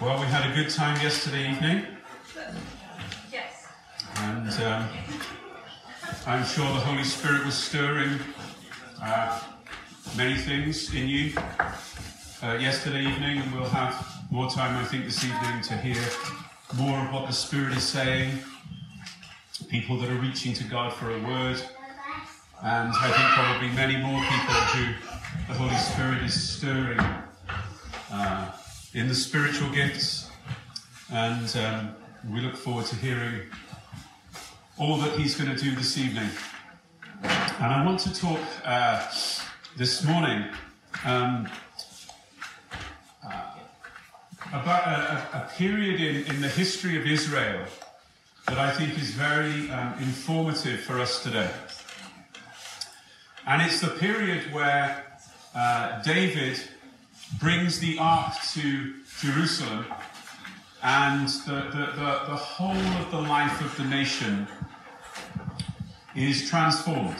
Well, we had a good time yesterday evening, Yes. and um, I'm sure the Holy Spirit was stirring uh, many things in you uh, yesterday evening, and we'll have more time, I think, this evening to hear more of what the Spirit is saying. People that are reaching to God for a word, and I think probably many more people who the Holy Spirit is stirring uh, in the spiritual gifts. And um, we look forward to hearing all that He's going to do this evening. And I want to talk uh, this morning um, uh, about a, a- period in, in the history of Israel that I think is very um, informative for us today. And it's the period where uh, David brings the ark to Jerusalem, and the, the, the, the whole of the life of the nation is transformed.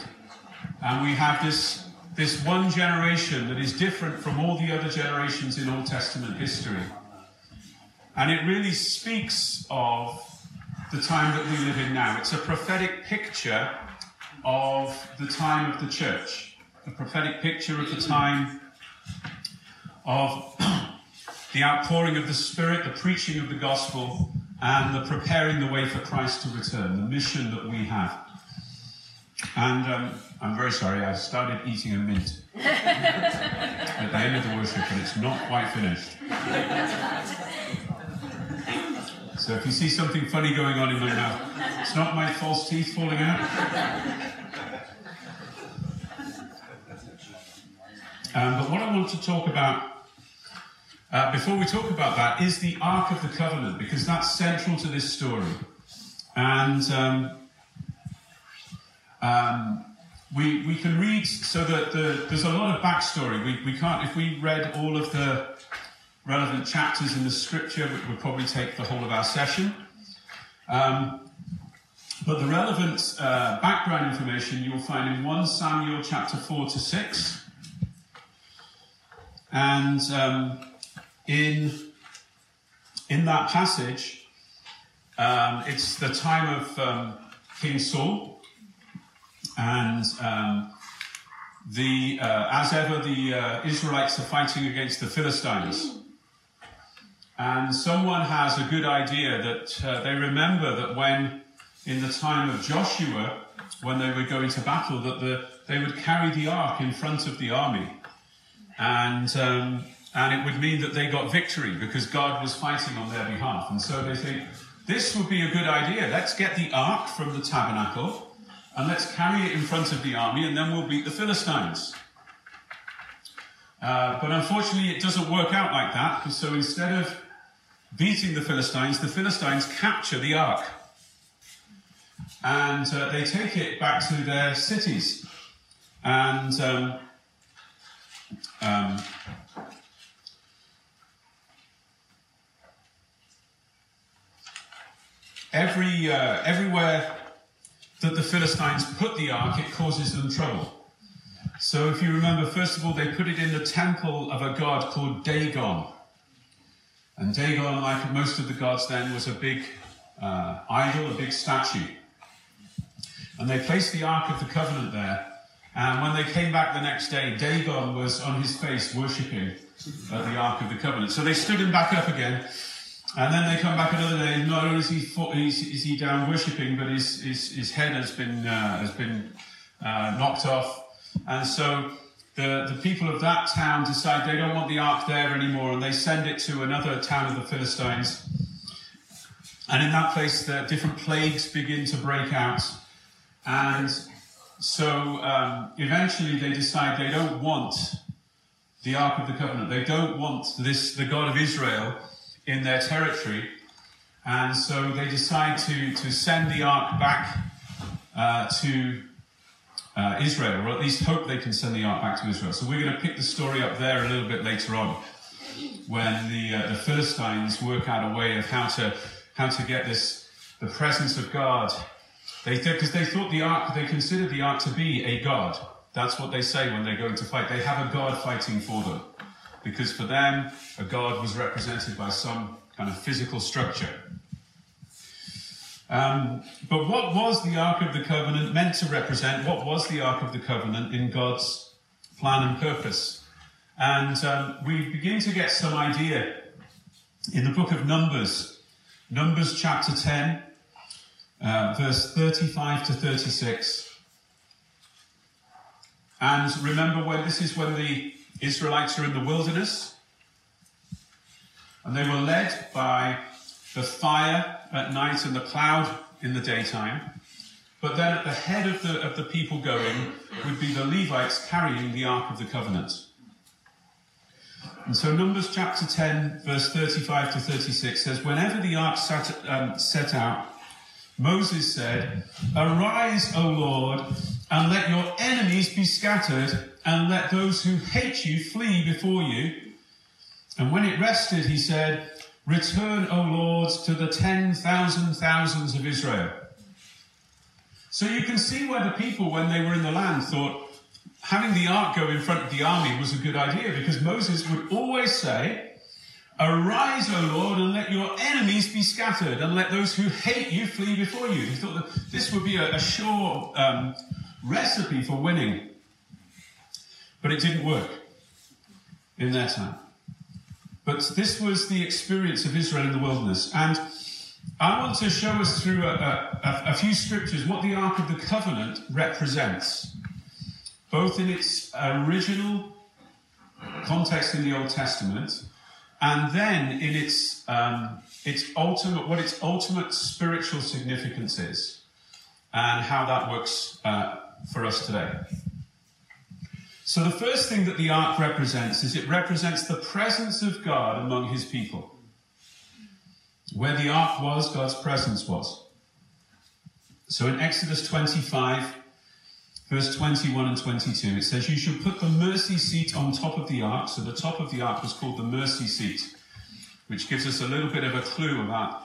And we have this, this one generation that is different from all the other generations in Old Testament history. And it really speaks of the time that we live in now. It's a prophetic picture of the time of the church, a prophetic picture of the time of the outpouring of the Spirit, the preaching of the gospel, and the preparing the way for Christ to return, the mission that we have. And um, I'm very sorry, I started eating a mint at the end of the worship, and it's not quite finished. So if you see something funny going on in my mouth, it's not my false teeth falling out. Um, but what I want to talk about uh, before we talk about that is the Ark of the Covenant, because that's central to this story. And um, um, we, we can read, so that the, there's a lot of backstory. We, we can't, if we read all of the relevant chapters in the scripture, it would probably take the whole of our session. Um, but the relevant uh, background information you'll find in 1 Samuel chapter 4 to 6. And um, in, in that passage, um, it's the time of um, King Saul. And um, the, uh, as ever, the uh, Israelites are fighting against the Philistines. And someone has a good idea that uh, they remember that when, in the time of Joshua, when they were going to battle, that the, they would carry the ark in front of the army. And, um, and it would mean that they got victory because God was fighting on their behalf. And so they think, this would be a good idea. Let's get the ark from the tabernacle and let's carry it in front of the army and then we'll beat the Philistines. Uh, but unfortunately, it doesn't work out like that. So instead of beating the Philistines, the Philistines capture the ark. And uh, they take it back to their cities. And um, um, every, uh, everywhere that the Philistines put the ark, it causes them trouble. So if you remember, first of all, they put it in the temple of a god called Dagon. And Dagon, like most of the gods then, was a big uh, idol, a big statue. And they placed the Ark of the Covenant there. And when they came back the next day, Dagon was on his face worshipping at the Ark of the Covenant. So they stood him back up again. And then they come back another day, not only is he, is, is he down worshipping, but his, his, his head has been, uh, has been uh, knocked off. And so the, the people of that town decide they don't want the ark there anymore, and they send it to another town of the Philistines. And in that place, the different plagues begin to break out. And so um, eventually they decide they don't want the Ark of the Covenant. They don't want this, the God of Israel, in their territory. And so they decide to, to send the Ark back uh, to uh, Israel, or at least hope they can send the Ark back to Israel. So we're going to pick the story up there a little bit later on, when the, uh, the Philistines work out a way of how to, how to get this, the presence of God they because they thought the ark, they considered the ark to be a god. That's what they say when they're going to fight. They have a god fighting for them, because for them, a god was represented by some kind of physical structure. Um, but what was the Ark of the Covenant meant to represent? What was the Ark of the Covenant in God's plan and purpose? And um, we begin to get some idea in the book of Numbers, Numbers chapter 10, uh, verse 35 to 36. And remember when this is when the Israelites are in the wilderness and they were led by the fire at night and the cloud in the daytime. But then at the head of the, of the people going would be the Levites carrying the Ark of the Covenant. And so Numbers chapter 10, verse 35 to 36 says, Whenever the ark sat, um, set out, Moses said, Arise, O Lord, and let your enemies be scattered, and let those who hate you flee before you. And when it rested, he said, Return, O Lord, to the ten thousand thousands of Israel. So you can see where the people, when they were in the land, thought having the ark go in front of the army was a good idea because Moses would always say, Arise, O Lord, and let your enemies be scattered, and let those who hate you flee before you. He thought that this would be a, a sure um, recipe for winning. But it didn't work in their time. But this was the experience of Israel in the wilderness. And I want to show us through a, a, a few scriptures what the Ark of the Covenant represents, both in its original context in the Old Testament and then in its um, its ultimate what its ultimate spiritual significance is, and how that works uh, for us today. So the first thing that the ark represents is it represents the presence of God among His people. Where the ark was, God's presence was. So in Exodus 25, verse 21 and 22, it says, You should put the mercy seat on top of the ark. So the top of the ark was called the mercy seat, which gives us a little bit of a clue about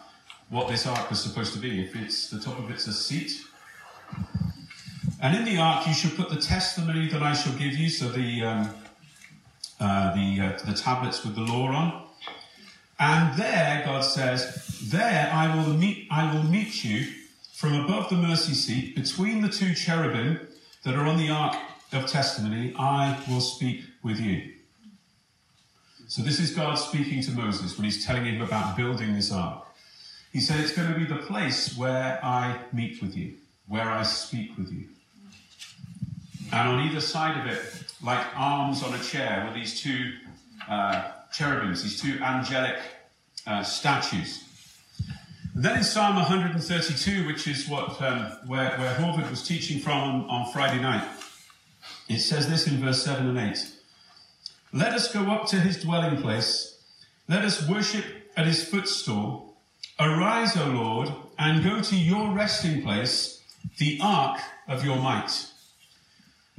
what this ark was supposed to be. If it's the top of it's a seat. And in the ark you shall put the testimony that I shall give you, so the um, uh, the uh, the tablets with the law on. And there, God says, there I will meet I will meet you from above the mercy seat between the two cherubim that are on the ark of testimony, I will speak with you. So this is God speaking to Moses when he's telling him about building this ark. He said, It's going to be the place where I meet with you, where I speak with you. And on either side of it, like arms on a chair, were these two uh, cherubims, these two angelic uh, statues. And then in Psalm 132, which is what um, where, where Horvath was teaching from on, on Friday night, it says this in verse 7 and 8 Let us go up to his dwelling place, let us worship at his footstool. Arise, O Lord, and go to your resting place, the ark of your might.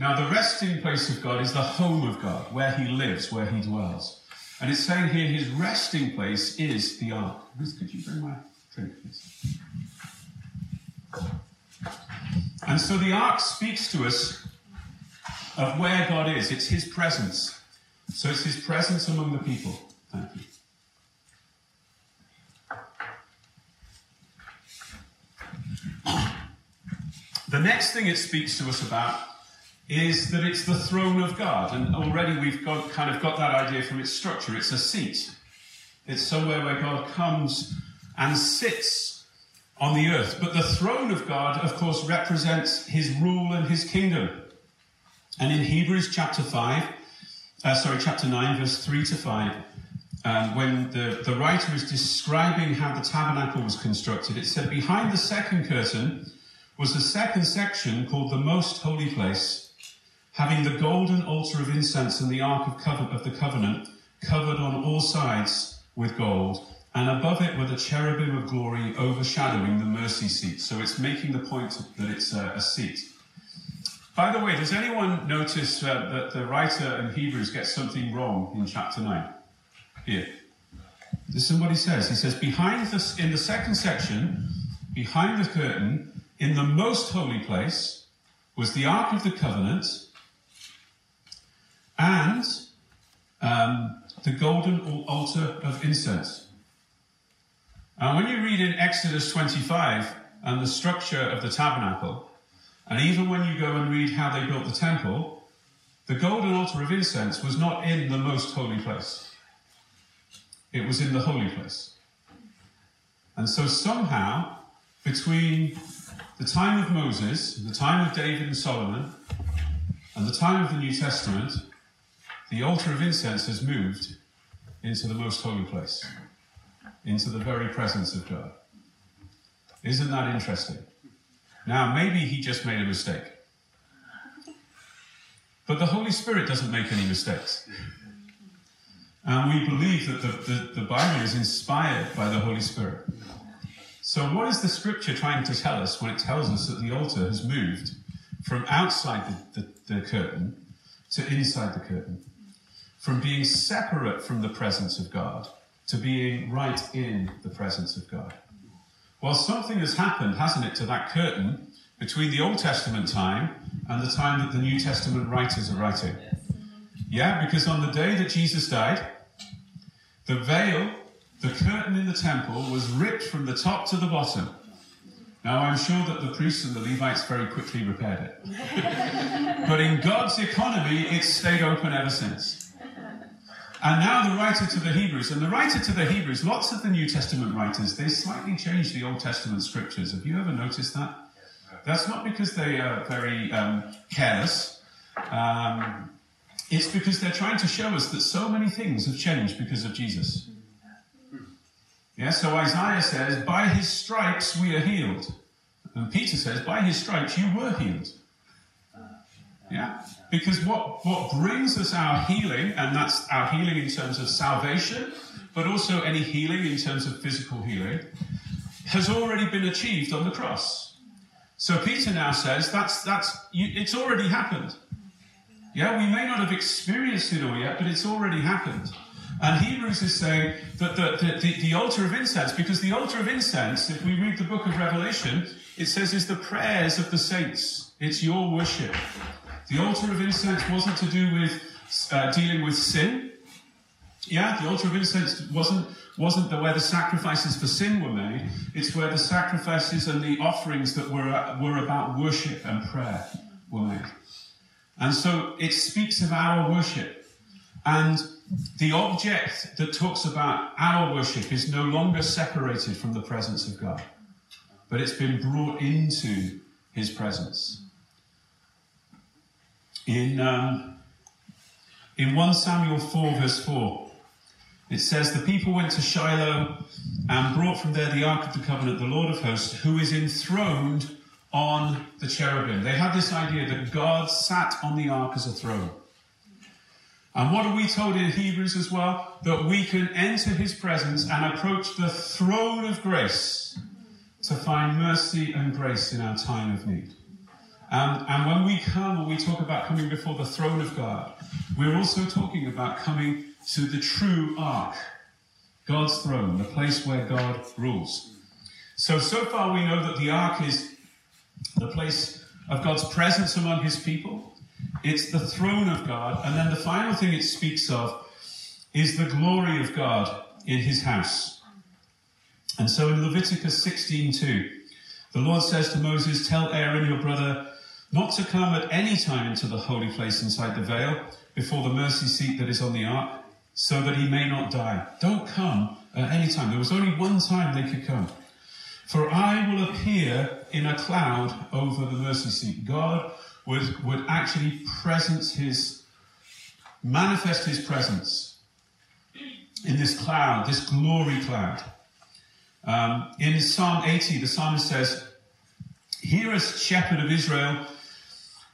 Now, the resting place of God is the home of God, where he lives, where he dwells. And it's saying here his resting place is the ark. Ruth, could you bring my drink, please? And so the ark speaks to us of where God is. It's his presence. So it's his presence among the people. Thank you. The next thing it speaks to us about is that it's the throne of God. And already we've got, kind of got that idea from its structure. It's a seat, it's somewhere where God comes and sits on the earth. But the throne of God, of course, represents his rule and his kingdom. And in Hebrews chapter 5, uh, sorry, chapter 9, verse 3 to 5, um, when the, the writer is describing how the tabernacle was constructed, it said, Behind the second curtain was a second section called the most holy place, having the golden altar of incense and the ark of, the covenant covered on all sides with gold, and above it were the cherubim of glory overshadowing the mercy seat. So it's making the point that it's a, a seat. By the way, does anyone notice uh, that the writer in Hebrews gets something wrong in chapter 9? Here. This is what he says. He says, behind in the second section, behind the curtain, in the most holy place, was the Ark of the Covenant and um, the golden altar of incense. And when you read in Exodus 25 and the structure of the tabernacle, and even when you go and read how they built the temple, the golden altar of incense was not in the most holy place. It was in the holy place. And so somehow, between the time of Moses, the time of David and Solomon, and the time of the New Testament, the altar of incense has moved into the most holy place, into the very presence of God. Isn't that interesting? Now, maybe he just made a mistake. But the Holy Spirit doesn't make any mistakes. And we believe that the, the, the, Bible is inspired by the Holy Spirit. So, what is the scripture trying to tell us when it tells us that the altar has moved from outside the, the, the curtain to inside the curtain? From being separate from the presence of God to being right in the presence of God? Well, something has happened, hasn't it, to that curtain between the Old Testament time and the time that the New Testament writers are writing. Yeah, because on the day that Jesus died, the veil, the curtain in the temple, was ripped from the top to the bottom. Now, I'm sure that the priests and the Levites very quickly repaired it. but in God's economy, it's stayed open ever since. And now the writer to the Hebrews, and the writer to the Hebrews, lots of the New Testament writers, they slightly change the Old Testament scriptures. Have you ever noticed that? That's not because they are very um, careless. Um, it's because they're trying to show us that so many things have changed because of Jesus. Yeah, so Isaiah says, by his stripes we are healed. And Peter says, by his stripes you were healed. Yeah? Because what, what brings us our healing, and that's our healing in terms of salvation, but also any healing in terms of physical healing, has already been achieved on the cross. So Peter now says that's that's it's already happened. Yeah, we may not have experienced it all yet, but it's already happened. And Hebrews is saying that the, the, the, the, altar of incense, because the altar of incense, if we read the book of Revelation, it says is the prayers of the saints. It's your worship. The altar of incense wasn't to do with uh, dealing with sin. Yeah, the altar of incense wasn't wasn't the, where the sacrifices for sin were made. It's where the sacrifices and the offerings that were were about worship and prayer were made. And so it speaks of our worship. And the object that talks about our worship is no longer separated from the presence of God, but it's been brought into his presence. In, um, in 1 Samuel 4, verse 4, it says, The people went to Shiloh and brought from there the Ark of the Covenant, the Lord of hosts, who is enthroned on the cherubim. They had this idea that God sat on the ark as a throne. And what are we told in Hebrews as well? That we can enter his presence and approach the throne of grace to find mercy and grace in our time of need. And, and when we come, when we talk about coming before the throne of God, we're also talking about coming to the true ark, God's throne, the place where God rules. So, so far we know that the ark is the place of God's presence among his people. It's the throne of God. And then the final thing it speaks of is the glory of God in his house. And so in Leviticus 16:2, the Lord says to Moses, Tell Aaron your brother not to come at any time into the holy place inside the veil before the mercy seat that is on the ark, so that he may not die. Don't come at any time. There was only one time they could come. For I will appear in a cloud over the mercy seat. God would, would actually presence his, manifest his presence in this cloud, this glory cloud. Um, in Psalm 80, the psalmist says, Hear us, shepherd of Israel,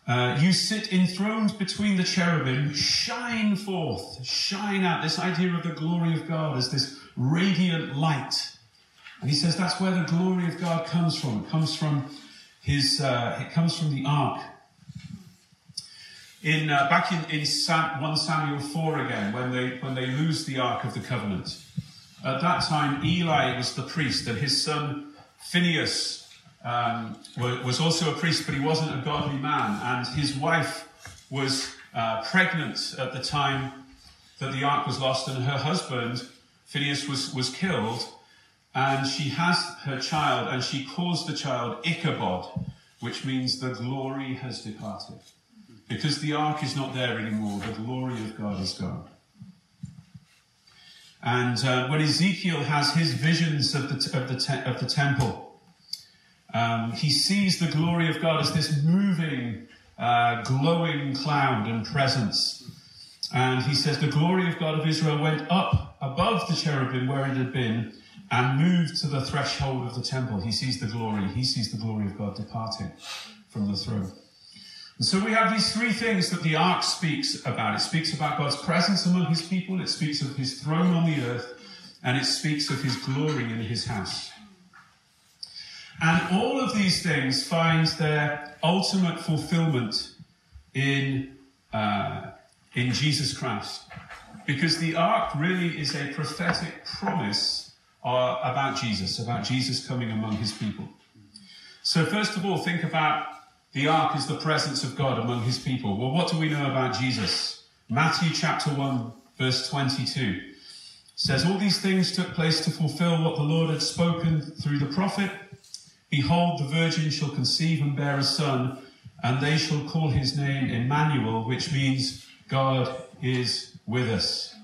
uh, you sit enthroned between the cherubim, shine forth, shine out. This idea of the glory of God as this radiant light. And he says that's where the glory of God comes from. It comes from his, uh, it comes from the ark. In, uh, back in, in Sam, 1 Samuel 4 again, when they, when they lose the Ark of the Covenant, at that time Eli was the priest and his son Phineas um, was also a priest, but he wasn't a godly man. And his wife was uh, pregnant at the time that the ark was lost, and her husband, Phineas, was, was killed. and she has her child, and she calls the child Ichabod, which means the glory has departed. Because the ark is not there anymore, the glory of God is gone. And uh, when Ezekiel has his visions of the, of the, te- of the temple, um, he sees the glory of God as this moving, uh, glowing cloud and presence. And he says, The glory of God of Israel went up above the cherubim where it had been and moved to the threshold of the temple. He sees the glory. He sees the glory of God departing from the throne. And so we have these three things that the ark speaks about. It speaks about God's presence among his people, it speaks of his throne on the earth, and it speaks of his glory in his house. And all of these things find their ultimate fulfillment in, uh, in Jesus Christ. Because the ark really is a prophetic promise uh, about Jesus, about Jesus coming among his people. So, first of all, think about the ark as the presence of God among his people. Well, what do we know about Jesus? Matthew chapter 1, verse 22 says, All these things took place to fulfill what the Lord had spoken through the prophet. Behold, the virgin shall conceive and bear a son, and they shall call his name Emmanuel, which means God is with us.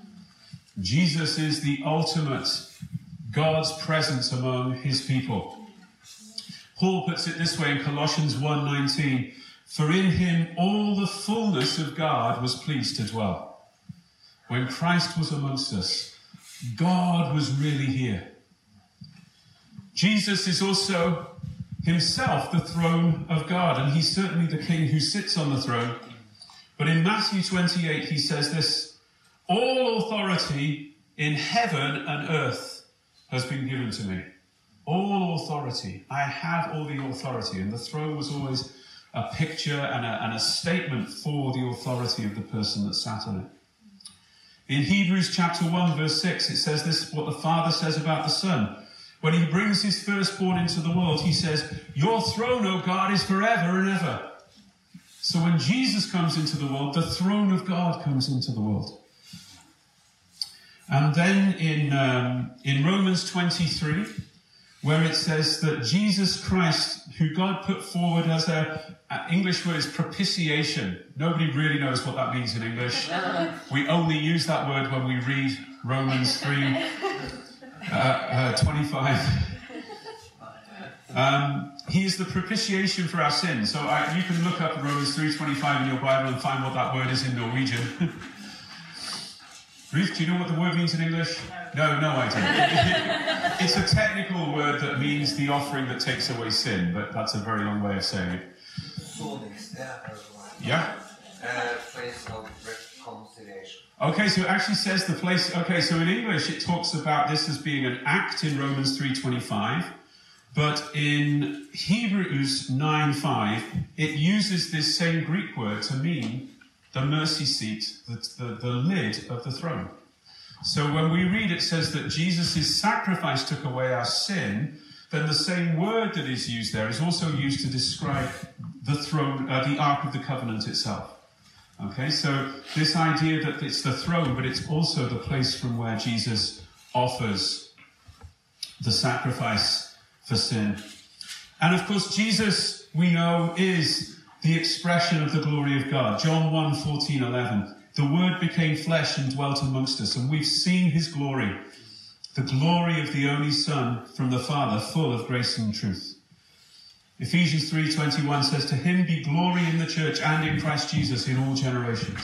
Jesus is the ultimate God's presence among his people. Paul puts it this way in Colossians 1:19, for in him all the fullness of God was pleased to dwell. When Christ was amongst us, God was really here. Jesus is also himself the throne of God, and he's certainly the king who sits on the throne. But in Matthew 28, he says this All authority in heaven and earth has been given to me. All authority. I have all the authority. And the throne was always a picture and a, and a statement for the authority of the person that sat on it. In Hebrews chapter 1, verse 6, it says this what the Father says about the Son. When he brings his firstborn into the world, he says, Your throne, O God, is forever and ever. So when Jesus comes into the world, the throne of God comes into the world. And then in, um, in Romans 23, where it says that Jesus Christ, who God put forward as a, a, English word is propitiation. Nobody really knows what that means in English. We only use that word when we read Romans 3 uh, uh, 25. Um, he is the propitiation for our sins. So uh, you can look up Romans 3.25 in your Bible and find what that word is in Norwegian. Ruth, do you know what the word means in English? No, no idea. it's a technical word that means the offering that takes away sin, but that's a very long way of saying it. Yeah. Uh, place of reconciliation. Okay, so it actually says the place. Okay, so in English it talks about this as being an act in Romans 3:25, but in Hebrews 9:5 it uses this same Greek word to mean the mercy seat, the, the, the lid of the throne. So when we read it says that Jesus' sacrifice took away our sin, then the same word that is used there is also used to describe the throne, uh, the Ark of the Covenant itself. Okay, so this idea that it's the throne, but it's also the place from where Jesus offers the sacrifice for sin. And of course, Jesus, we know, is the expression of the glory of God. John 1 14, 11. The Word became flesh and dwelt amongst us, and we've seen his glory, the glory of the only Son from the Father, full of grace and truth. Ephesians 3:21 says, "To him be glory in the church and in Christ Jesus in all generations."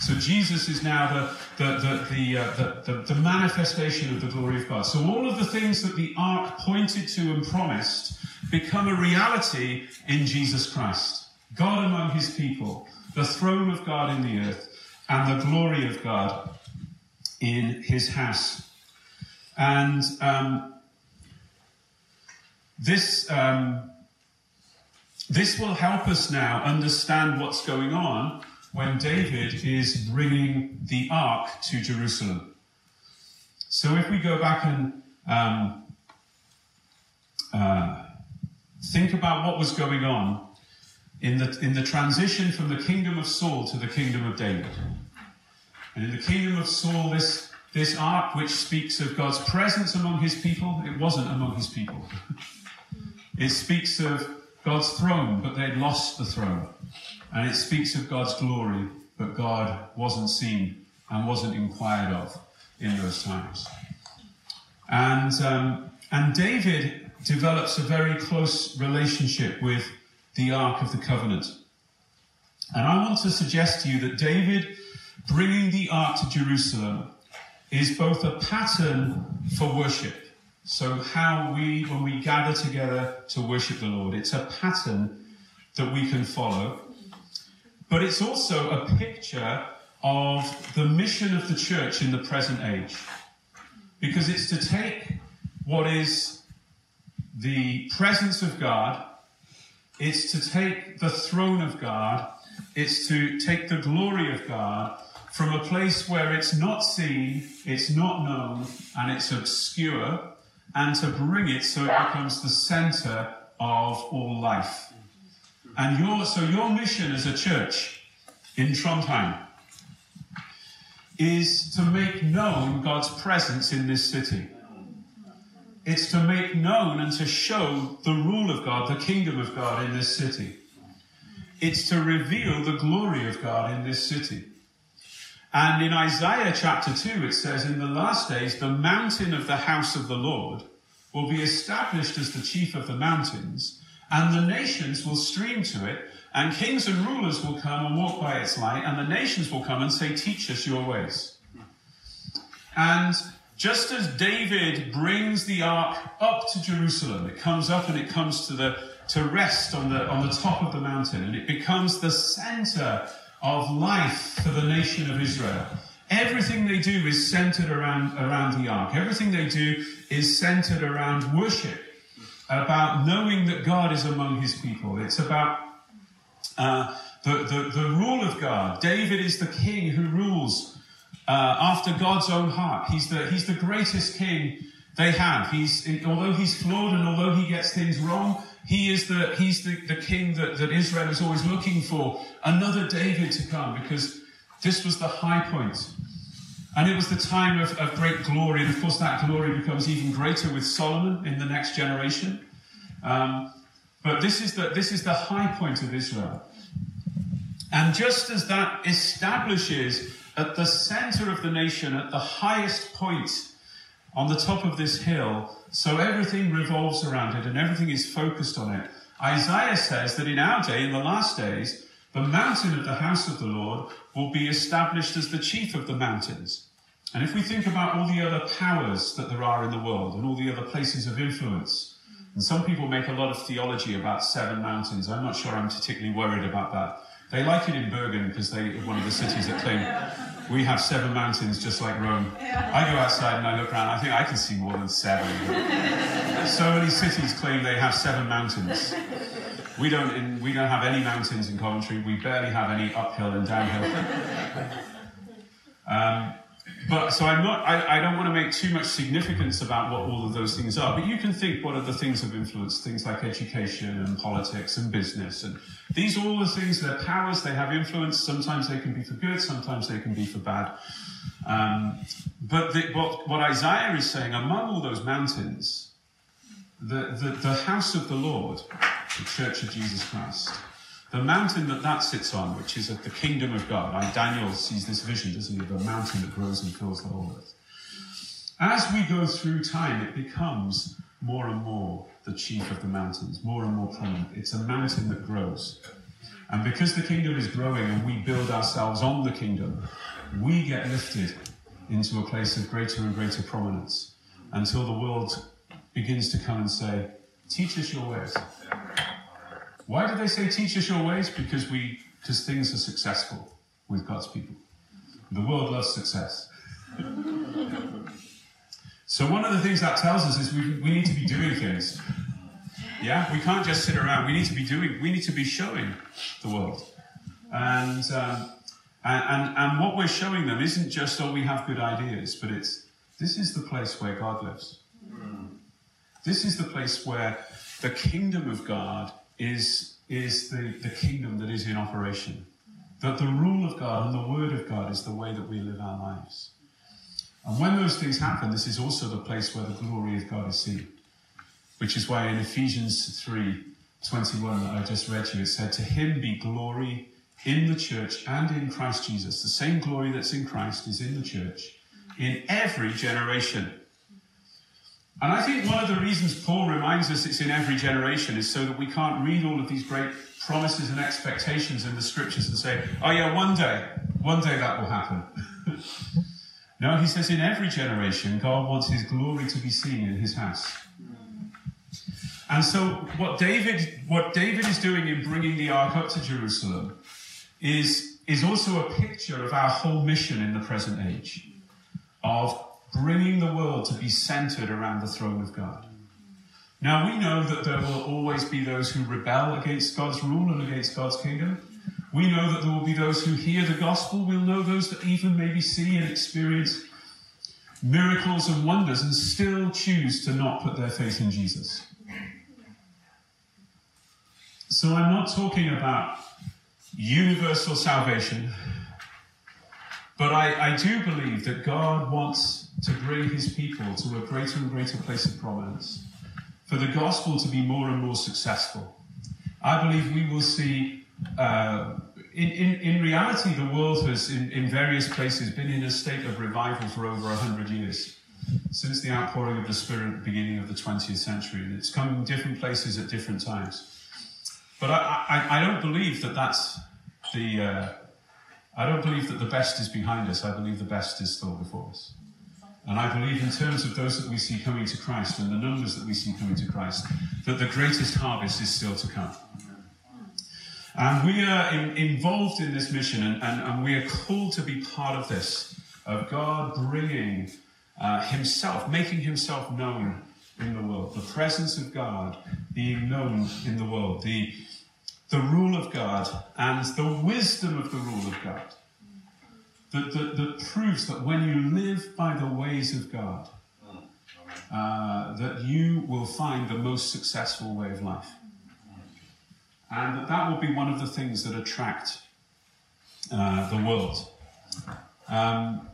So Jesus is now the the the the, uh, the, the, the manifestation of the glory of God. So all of the things that the ark pointed to and promised become a reality in Jesus Christ. God among his people, the throne of God in the earth, and the glory of God in his house. And um, this, um, this will help us now understand what's going on when David is bringing the ark to Jerusalem. So if we go back and um, uh, think about what was going on in the, in the transition from the kingdom of Saul to the kingdom of David. And in the kingdom of Saul, this this ark which speaks of God's presence among his people, it wasn't among his people. It speaks of God's throne, but they'd lost the throne. And it speaks of God's glory, but God wasn't seen and wasn't inquired of in those times. And, um, and David develops a very close relationship with the Ark of the Covenant. And I want to suggest to you that David bringing the Ark to Jerusalem is both a pattern for worship. So, how we, when we gather together to worship the Lord, it's a pattern that we can follow. But it's also a picture of the mission of the church in the present age. Because it's to take what is the presence of God, it's to take the throne of God, it's to take the glory of God from a place where it's not seen, it's not known, and it's obscure, and to bring it so it becomes the center of all life. And your, so your mission as a church in Trondheim is to make known God's presence in this city. It's to make known and to show the rule of God, the kingdom of God in this city. It's to reveal the glory of God in this city. And in Isaiah chapter 2, it says, In the last days, the mountain of the house of the Lord will be established as the chief of the mountains, and the nations will stream to it, and kings and rulers will come and walk by its light, and the nations will come and say, Teach us your ways. And just as David brings the ark up to Jerusalem, it comes up and it comes to the to rest on the on the top of the mountain, and it becomes the center of life for the nation of Israel. Everything they do is centered around, around the ark. Everything they do is centered around worship, about knowing that God is among his people. It's about uh, the, the, the rule of God. David is the king who rules uh, after God's own heart. He's the, he's the greatest king they have. He's, although he's flawed and although he gets things wrong, he is the, he's the, the king that, that Israel is always looking for. Another David to come because this was the high point. And it was the time of, of great glory. And of course, that glory becomes even greater with Solomon in the next generation. Um, but this is, the, this is the high point of Israel. And just as that establishes at the center of the nation, at the highest point on the top of this hill, so everything revolves around it and everything is focused on it. Isaiah says that in our day, in the last days, the mountain of the house of the Lord will be established as the chief of the mountains. And if we think about all the other powers that there are in the world and all the other places of influence, and some people make a lot of theology about seven mountains. I'm not sure I'm particularly worried about that. They like it in Bergen because they one of the cities that claim we have seven mountains just like Rome. I go outside and I look around, I think I can see more than seven. so many cities claim they have seven mountains. We don't, in, we don't have any mountains in Coventry. We barely have any uphill and downhill. Um, but so I'm not. I, I, don't want to make too much significance about what all of those things are. But you can think what are the things of influence? Things like education and politics and business, and these are all the things. They're powers. They have influence. Sometimes they can be for good. Sometimes they can be for bad. Um, but the, what, what Isaiah is saying, among all those mountains, the, the, the house of the Lord, the Church of Jesus Christ, the mountain that that sits on, which is at the kingdom of God, like Daniel sees this vision, doesn't he, of a mountain that grows and fills the whole earth. As we go through time, it becomes more and more the chief of the mountains, more and more prominent. It's a mountain that grows. And because the kingdom is growing and we build ourselves on the kingdom, we get lifted into a place of greater and greater prominence until the world begins to come and say, Teach us your ways. Why do they say teach us your ways? Because we because things are successful with God's people. The world loves success. so one of the things that tells us is we, we need to be doing things. Yeah, we can't just sit around. We need to be doing. We need to be showing the world, and um, and, and and what we're showing them isn't just oh we have good ideas, but it's this is the place where God lives. This is the place where the kingdom of God is, is the, the kingdom that is in operation. That the rule of God and the word of God is the way that we live our lives. And when those things happen, this is also the place where the glory of God is seen. Which is why in Ephesians 3 21 that I just read to you, it said, To him be glory in the church and in Christ Jesus. The same glory that's in Christ is in the church in every generation. And I think one of the reasons Paul reminds us it's in every generation is so that we can't read all of these great promises and expectations in the scriptures and say, oh yeah, one day, one day that will happen. no, he says in every generation, God wants his glory to be seen in his house. And so what David, what David is doing in bringing the ark up to Jerusalem is, is also a picture of our whole mission in the present age of bringing the world to be centered around the throne of God. Now we know that there will always be those who rebel against God's rule and against God's kingdom. We know that there will be those who hear the gospel. We'll know those that even maybe see and experience miracles and wonders and still choose to not put their faith in Jesus. So I'm not talking about universal salvation, but I, I do believe that God wants to bring his people to a greater and greater place of prominence, for the gospel to be more and more successful. I believe we will see, uh, in, in, in reality, the world has, in, in various places, been in a state of revival for over 100 years since the outpouring of the Spirit at the beginning of the 20th century. And it's come in different places at different times. But I, I, I don't believe that that's the. Uh, I don't believe that the best is behind us. I believe the best is still before us. And I believe, in terms of those that we see coming to Christ and the numbers that we see coming to Christ, that the greatest harvest is still to come. And we are in, involved in this mission, and, and, and, we are called to be part of this, of God bringing uh, Himself, making Himself known in the world, the presence of God being known in the world, the, the rule of God and the wisdom of the rule of God that, that, that proves that when you live by the ways of God, uh, that you will find the most successful way of life. And that that will be one of the things that attract uh, the world. Um,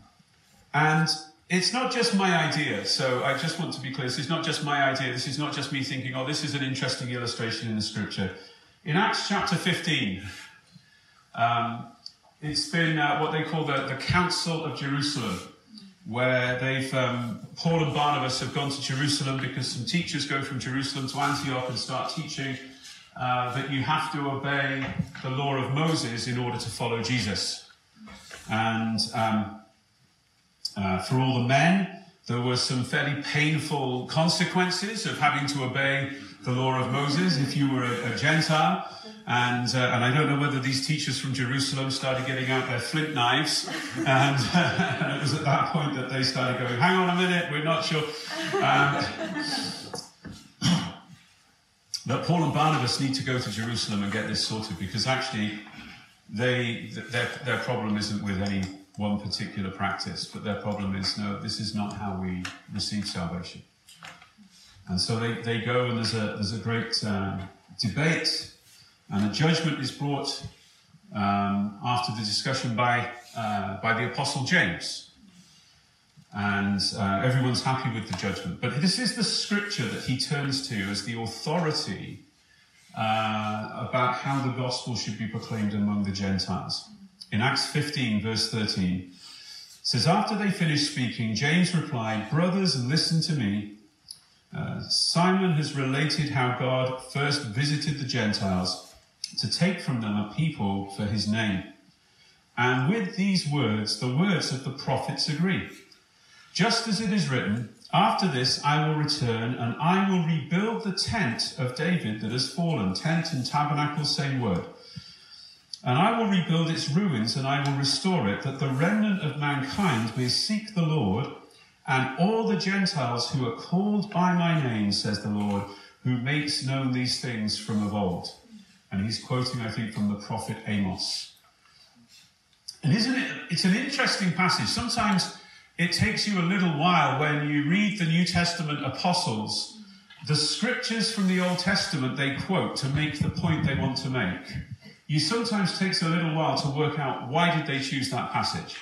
and it's not just my idea, so I just want to be clear. This is not just my idea. This is not just me thinking, oh, this is an interesting illustration in the scripture. In Acts chapter 15, um, it's been uh, what they call the, the Council of Jerusalem, where they've um, Paul and Barnabas have gone to Jerusalem because some teachers go from Jerusalem to Antioch and start teaching uh, that you have to obey the law of Moses in order to follow Jesus. And um, uh, for all the men, there were some fairly painful consequences of having to obey the law of Moses if you were a, a Gentile. And, uh, and I don't know whether these teachers from Jerusalem started getting out their flint knives. And, uh, and it was at that point that they started going, hang on a minute, we're not sure. Um, but Paul and Barnabas need to go to Jerusalem and get this sorted because actually they, their, their problem isn't with any one particular practice, but their problem is no, this is not how we receive salvation. And so they, they go and there's a, there's a great um, debate and a judgment is brought um, after the discussion by, uh, by the Apostle James. And uh, everyone's happy with the judgment. But this is the scripture that he turns to as the authority uh, about how the gospel should be proclaimed among the Gentiles. In Acts 15, verse 13, says, After they finished speaking, James replied, Brothers, listen to me. Uh, Simon has related how God first visited the Gentiles to take from them a people for his name. And with these words, the words of the prophets agree. Just as it is written, after this I will return and I will rebuild the tent of David that has fallen. Tent and tabernacle, same word. And I will rebuild its ruins and I will restore it, that the remnant of mankind may seek the Lord, and all the Gentiles who are called by my name, says the Lord, who makes known these things from of old. And he's quoting, I think, from the prophet Amos. And isn't it? It's an interesting passage. Sometimes it takes you a little while when you read the New Testament apostles, the scriptures from the Old Testament they quote to make the point they want to make. You sometimes takes a little while to work out why did they choose that passage.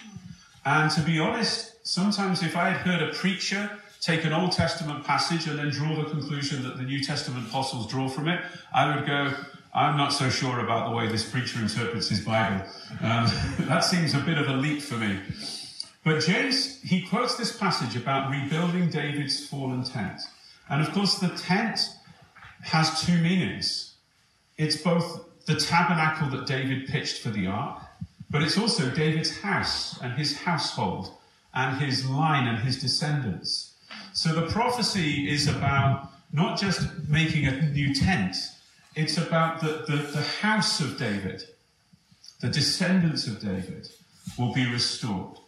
And to be honest, sometimes if I had heard a preacher take an Old Testament passage and then draw the conclusion that the New Testament apostles draw from it, I would go, I'm not so sure about the way this preacher interprets his Bible. Um, that seems a bit of a leap for me. But James, he quotes this passage about rebuilding David's fallen tent. And of course, the tent has two meanings. It's both the tabernacle that David pitched for the ark, but it's also David's house and his household and his line and his descendants. So the prophecy is about not just making a new tent, it's about the, the, the house of David, the descendants of David will be restored.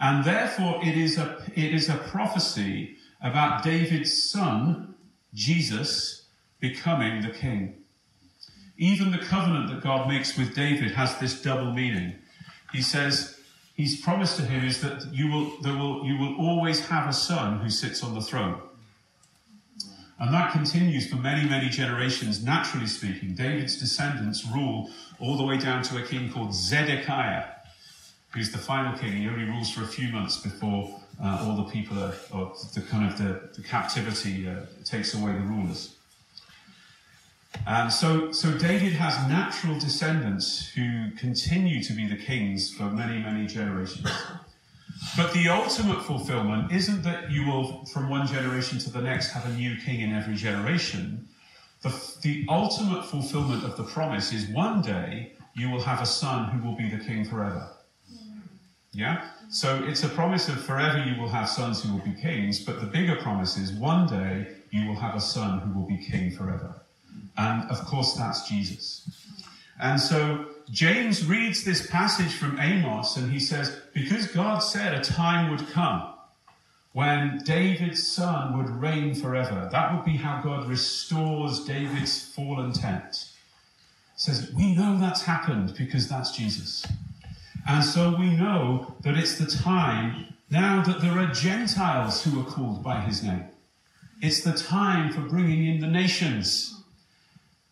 And therefore, it is a, it is a prophecy about David's son, Jesus, becoming the king. Even the covenant that God makes with David has this double meaning. He says, He's promised to him is that you will, there will, you will always have a son who sits on the throne. And that continues for many, many generations, naturally speaking. David's descendants rule all the way down to a king called Zedekiah, who's the final king. He only rules for a few months before uh, all the people are, the kind of the, the captivity uh, takes away the rulers. Um, so, so David has natural descendants who continue to be the kings for many, many generations. But the ultimate fulfillment isn't that you will, from one generation to the next, have a new king in every generation. The, the ultimate fulfillment of the promise is one day you will have a son who will be the king forever. Yeah? So it's a promise of forever you will have sons who will be kings, but the bigger promise is one day you will have a son who will be king forever. And of course, that's Jesus. And so James reads this passage from Amos and he says, Because God said a time would come when David's son would reign forever, that would be how God restores David's fallen tent. He says, We know that's happened because that's Jesus. And so we know that it's the time now that there are Gentiles who are called by his name. It's the time for bringing in the nations.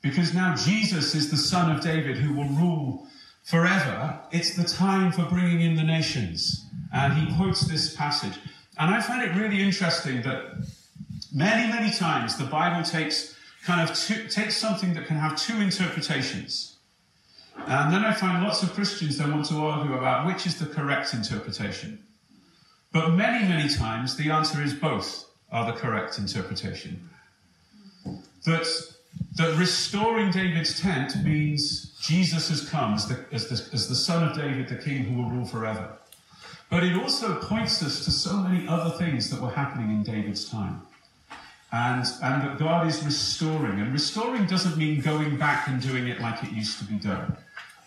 Because now Jesus is the son of David who will rule forever. It's the time for bringing in the nations. And he quotes this passage. And I find it really interesting that many, many times the Bible takes kind of two, takes something that can have two interpretations. And then I find lots of Christians that want to argue about which is the correct interpretation. But many, many times the answer is both are the correct interpretation. That that restoring David's tent means Jesus has come as the, as, the, as the son of David, the king who will rule forever. But it also points us to so many other things that were happening in David's time. And, and that God is restoring. And restoring doesn't mean going back and doing it like it used to be done.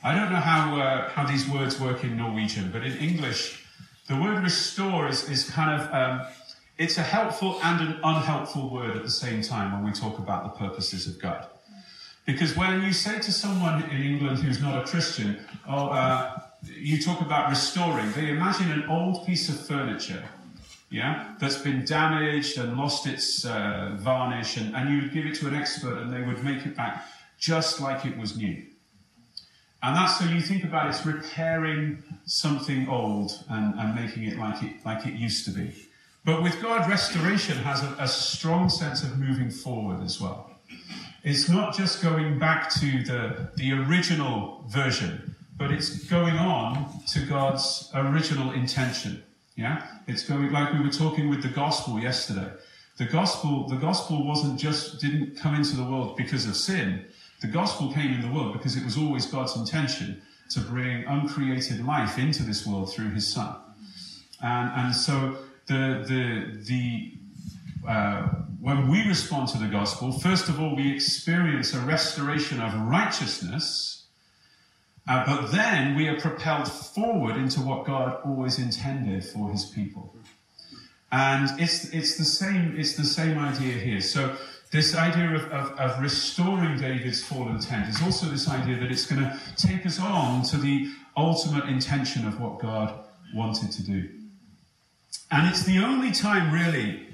I don't know how, uh, how these words work in Norwegian, but in English, the word restore is, is kind of um, it's a helpful and an unhelpful word at the same time when we talk about the purposes of God. Because when you say to someone in England who's not a Christian, oh, uh, you talk about restoring, they imagine an old piece of furniture, yeah, that's been damaged and lost its uh, varnish, and, and you would give it to an expert and they would make it back just like it was new. And that's so you think about it's repairing something old and, and making it like it like it used to be. But with God, restoration has a, a, strong sense of moving forward as well. It's not just going back to the, the original version, but it's going on to God's original intention. Yeah? It's going like we were talking with the gospel yesterday. The gospel, the gospel wasn't just didn't come into the world because of sin. The gospel came in the world because it was always God's intention to bring uncreated life into this world through his son. And, and so the, the, the, uh, when we respond to the gospel, first of all, we experience a restoration of righteousness, uh, but then we are propelled forward into what God always intended for his people. And it's, it's, the, same, it's the same idea here. So, this idea of, of, of restoring David's fallen tent is also this idea that it's going to take us on to the ultimate intention of what God wanted to do. And it's the only time, really,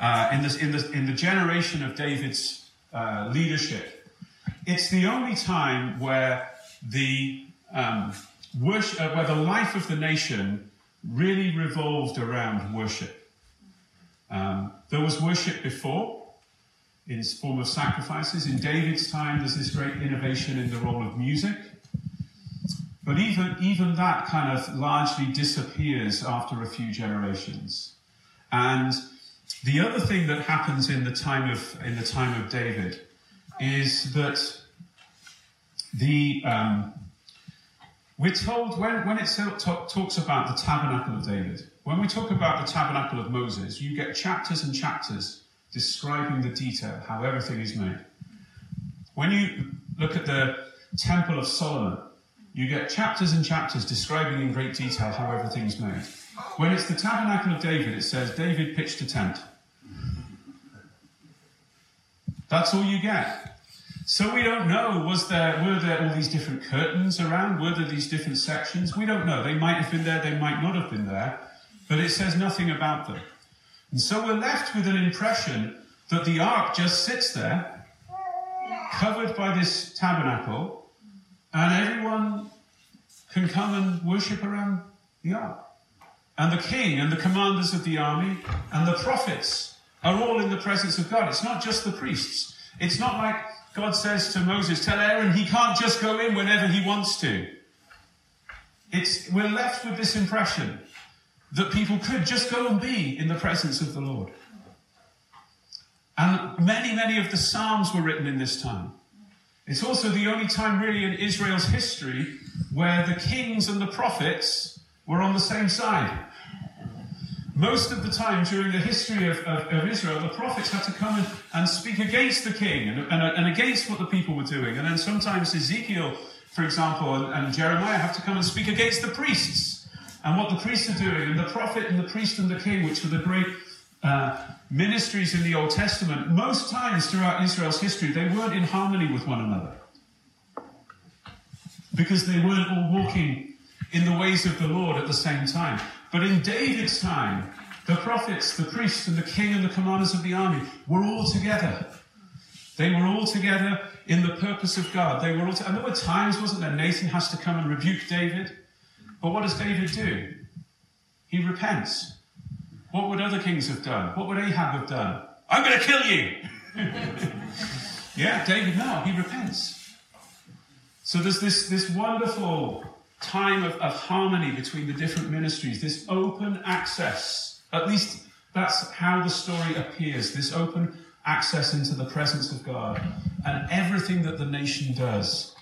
uh, in, this, in, the, in the generation of David's uh, leadership, it's the only time where the um, worship, uh, where the life of the nation really revolved around worship. Um, there was worship before in its form of sacrifices. In David's time, there's this great innovation in the role of music. But even, even that kind of largely disappears after a few generations. And the other thing that happens in the time of, in the time of David is that the, um, we're told when, when it talks about the tabernacle of David, when we talk about the tabernacle of Moses, you get chapters and chapters describing the detail, how everything is made. When you look at the temple of Solomon, you get chapters and chapters describing in great detail how everything's made. When it's the tabernacle of David, it says David pitched a tent. That's all you get. So we don't know, was there, were there all these different curtains around? Were there these different sections? We don't know. They might have been there, they might not have been there, but it says nothing about them. And so we're left with an impression that the ark just sits there, covered by this tabernacle, and everyone can come and worship around the ark. And the king and the commanders of the army and the prophets are all in the presence of God. It's not just the priests. It's not like God says to Moses, tell Aaron he can't just go in whenever he wants to. It's, we're left with this impression that people could just go and be in the presence of the Lord. And many, many of the Psalms were written in this time. It's also the only time, really, in Israel's history where the kings and the prophets were on the same side. Most of the time during the history of, of, of Israel, the prophets had to come and, and speak against the king and, and, and, against what the people were doing. And then sometimes Ezekiel, for example, and, and Jeremiah have to come and speak against the priests and what the priests are doing. And the prophet and the priest and the king, which were the great uh, ministries in the Old Testament, most times throughout Israel's history, they weren't in harmony with one another. Because they weren't all walking in the ways of the Lord at the same time. But in David's time, the prophets, the priests, and the king and the commanders of the army were all together. They were all together in the purpose of God. They were all, and there were times, wasn't there? Nathan has to come and rebuke David. But what does David do? He repents. What would other kings have done? What would Ahab have done? I'm going to kill you. yeah, David, no, he repents. So there's this, this wonderful time of, of harmony between the different ministries, this open access. At least that's how the story appears this open access into the presence of God. And everything that the nation does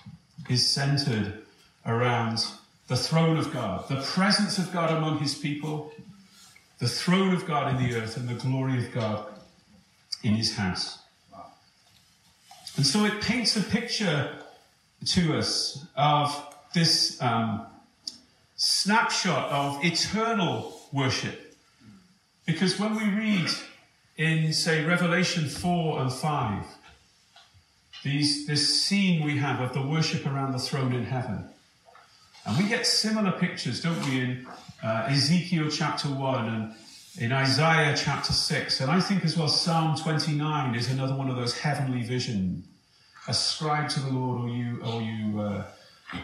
is centered around the throne of God, the presence of God among his people, the throne of God in the earth, and the glory of God in his house. And so it paints a picture to us of this um, snapshot of eternal worship. Because when we read in, say, Revelation 4 and 5, these, this scene we have of the worship around the throne in heaven, and we get similar pictures, don't we, in uh, Ezekiel chapter 1 and in Isaiah chapter 6. And I think as well Psalm 29 is another one of those heavenly visions. Ascribe to the Lord, or you, or you uh,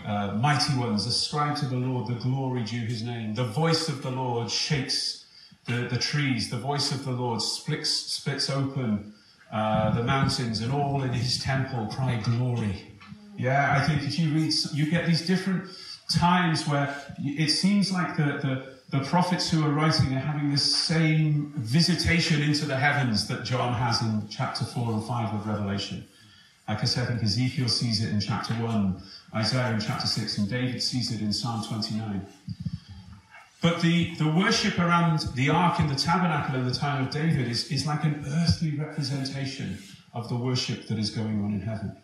uh, mighty ones, ascribe to the Lord the glory due his name. The voice of the Lord shakes the, the trees. The voice of the Lord splits, splits open uh, the mountains, and all in his temple cry glory. Yeah, I think if you read, you get these different times where it seems like the, the, the prophets who are writing are having this same visitation into the heavens that John has in chapter 4 and 5 of Revelation. Like I said, I think Ezekiel sees it in chapter 1, Isaiah in chapter 6, and David sees it in Psalm 29. But the, the worship around the ark in the tabernacle in the time of David is, is like an earthly representation of the worship that is going on in heaven.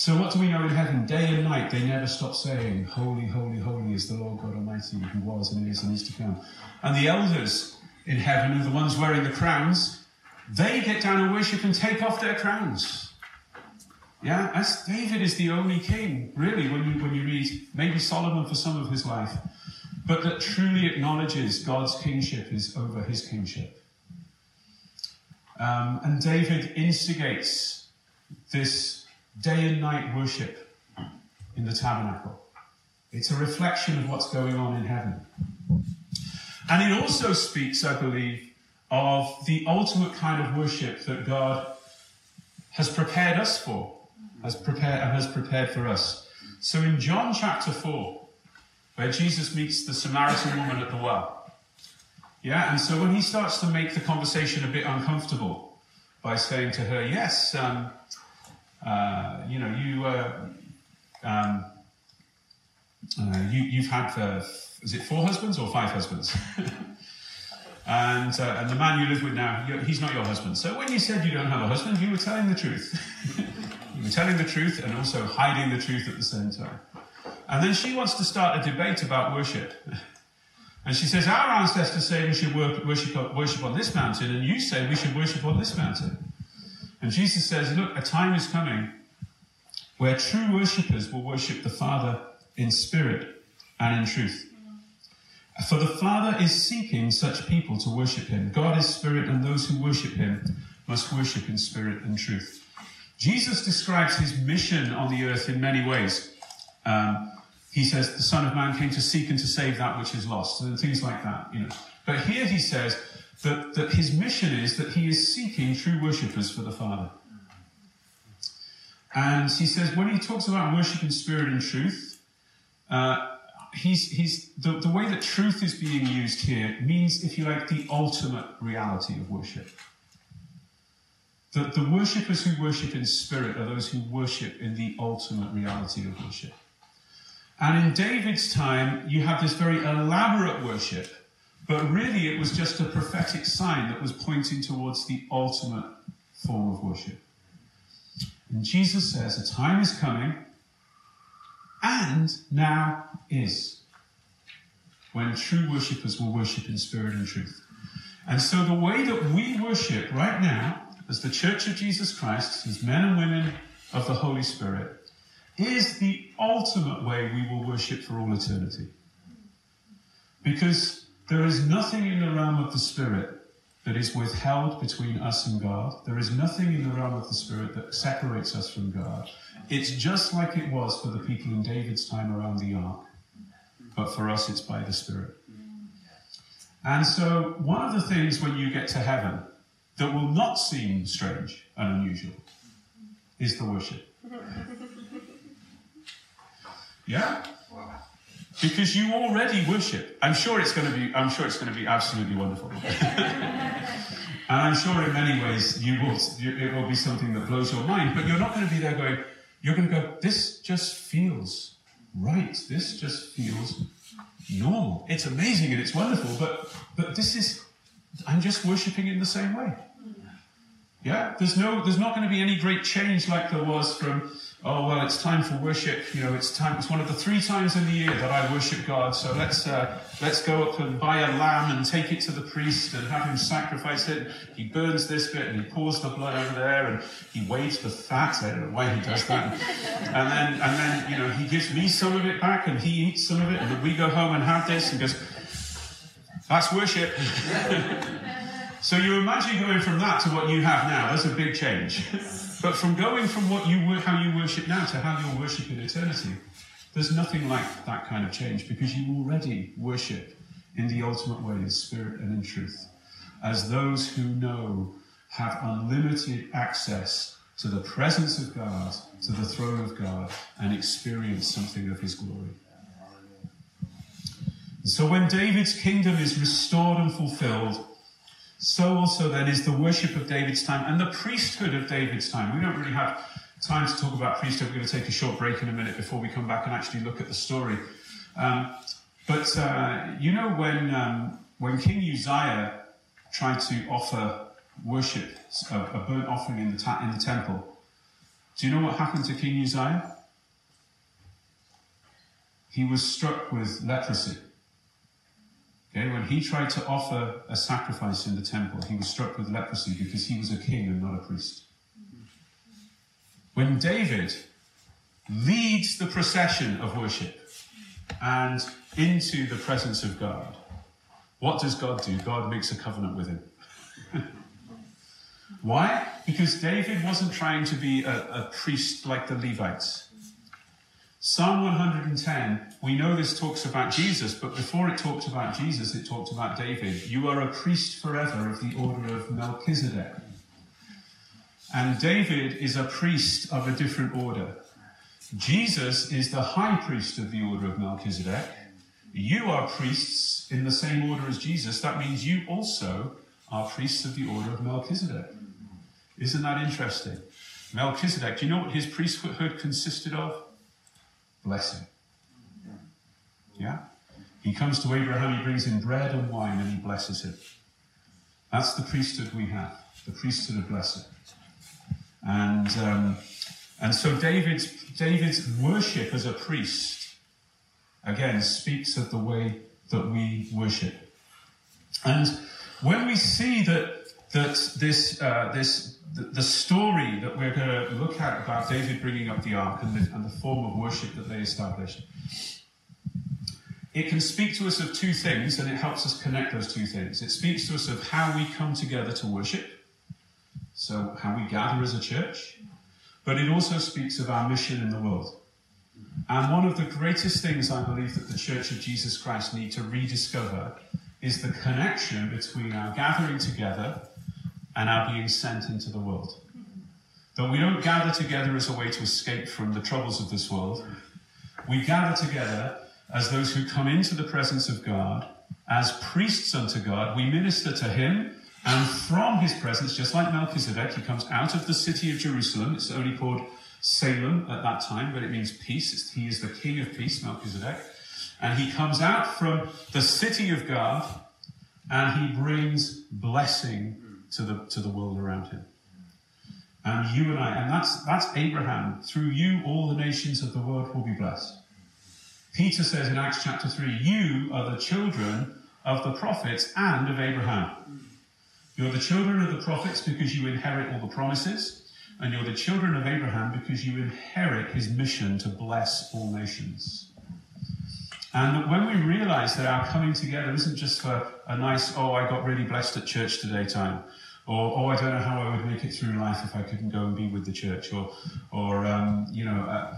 So, what do we know in heaven? Day and night, they never stop saying, Holy, holy, holy is the Lord God Almighty, who was and is and is to come. And the elders in heaven, are the ones wearing the crowns, they get down and worship and take off their crowns. Yeah, as David is the only king, really, when you, when you read maybe Solomon for some of his life, but that truly acknowledges God's kingship is over his kingship. Um, and David instigates this day and night worship in the tabernacle. It's a reflection of what's going on in heaven. And it also speaks, I believe, of the ultimate kind of worship that God has prepared us for, has prepared and has prepared for us. So in John chapter 4, where Jesus meets the Samaritan woman at the well, yeah, and so when he starts to make the conversation a bit uncomfortable by saying to her, Yes, um, uh, you know, you, uh, um, uh, you, you've had, uh, is it four husbands or five husbands? and, uh, and the man you live with now, he's not your husband. So when you said you don't have a husband, you were telling the truth. you were telling the truth and also hiding the truth at the same time. And then she wants to start a debate about worship. And she says, Our ancestors say we should worship, worship on this mountain, and you say we should worship on this mountain. And Jesus says, Look, a time is coming where true worshippers will worship the Father in spirit and in truth. For the Father is seeking such people to worship him. God is spirit, and those who worship him must worship in spirit and truth. Jesus describes his mission on the earth in many ways. Um, he says the Son of Man came to seek and to save that which is lost, and things like that. You know. But here he says that, that his mission is that he is seeking true worshippers for the Father. And he says when he talks about worship in spirit and truth, uh, he's, he's, the, the way that truth is being used here means, if you like, the ultimate reality of worship. The, the worshippers who worship in spirit are those who worship in the ultimate reality of worship. And in David's time, you have this very elaborate worship, but really it was just a prophetic sign that was pointing towards the ultimate form of worship. And Jesus says, A time is coming, and now is, when true worshippers will worship in spirit and truth. And so the way that we worship right now, as the Church of Jesus Christ, as men and women of the Holy Spirit, is the ultimate way we will worship for all eternity. Because there is nothing in the realm of the Spirit that is withheld between us and God. There is nothing in the realm of the Spirit that separates us from God. It's just like it was for the people in David's time around the ark, but for us it's by the Spirit. And so, one of the things when you get to heaven that will not seem strange and unusual is the worship. Yeah? Because you already worship. I'm sure it's going to be. I'm sure it's going to be absolutely wonderful. and I'm sure in many ways you will. It will be something that blows your mind. But you're not going to be there going. You're going to go. This just feels right. This just feels normal. It's amazing and it's wonderful. But but this is. I'm just worshiping in the same way. Mm. Yeah. There's no. There's not going to be any great change like there was from oh well it's time for worship. You know it's time it's one of the three times in the year that i worship god. So let's uh, let's go up and buy a lamb and take it to the priest and have him sacrifice it. He burns this bit and he pours the blood over there and he weighs the fat i don't know why he does that. And then and then you know he gives me some of it back and he eats some of it. And then we go home and have this and goes that's worship. So you imagine going from that to what you have now. That's a big change but from going from what you how you worship now to how you'll worship in eternity, there's nothing like that kind of change because you already worship in the ultimate way in spirit and in truth, as those who know have unlimited access to the presence of God, to the throne of God, and experience something of His glory. So when David's kingdom is restored and fulfilled, so also then is the worship of David's time and the priesthood of David's time. We don't really have time to talk about priesthood. We're going to take a short break in a minute before we come back and actually look at the story. Um, but uh, you know when um, when King Uzziah tried to offer worship, a, a burnt offering in the ta- in the temple, do you know what happened to King Uzziah? He was struck with leprosy. Okay, when he tried to offer a sacrifice in the temple, he was struck with leprosy because he was a king and not a priest. When David leads the procession of worship and into the presence of God, what does God do? God makes a covenant with him. Why? Because David wasn't trying to be a, a priest like the Levites. Psalm 110, we know this talks about Jesus, but before it talked about Jesus, it talked about David. You are a priest forever of the order of Melchizedek. And David is a priest of a different order. Jesus is the high priest of the order of Melchizedek. You are priests in the same order as Jesus. That means you also are priests of the order of Melchizedek. Isn't that interesting? Melchizedek, do you know what his priesthood consisted of? Blessing. Yeah? He comes to Abraham, he brings in bread and wine, and he blesses him. That's the priesthood we have, the priesthood of blessing. And, um, and so David's, David's worship as a priest, again, speaks of the way that we worship. And when we see that, that this, uh, this, the, story that we're going to look at about David bringing up the ark and the, and the form of worship that they established, it can speak to us of two things and it helps us connect those two things. It speaks to us of how we come together to worship, so how we gather as a church, but it also speaks of our mission in the world. And one of the greatest things I believe that the Church of Jesus Christ need to rediscover is the connection between our gathering together and are being sent into the world. That we don't gather together as a way to escape from the troubles of this world. We gather together as those who come into the presence of God, as priests unto God. We minister to Him, and from His presence, just like Melchizedek, He comes out of the city of Jerusalem. It's only called Salem at that time, but it means peace. It's, he is the King of peace, Melchizedek. And he comes out from the city of God and he brings blessing to the, to the world around him. And you and I, and that's, that's Abraham. Through you, all the nations of the world will be blessed. Peter says in Acts chapter 3, you are the children of the prophets and of Abraham. You're the children of the prophets because you inherit all the promises, and you're the children of Abraham because you inherit his mission to bless all nations. And when we realize that our coming together isn't just for a nice, oh, I got really blessed at church today time, or oh, I don't know how I would make it through life if I couldn't go and be with the church, or, or um, you know, uh,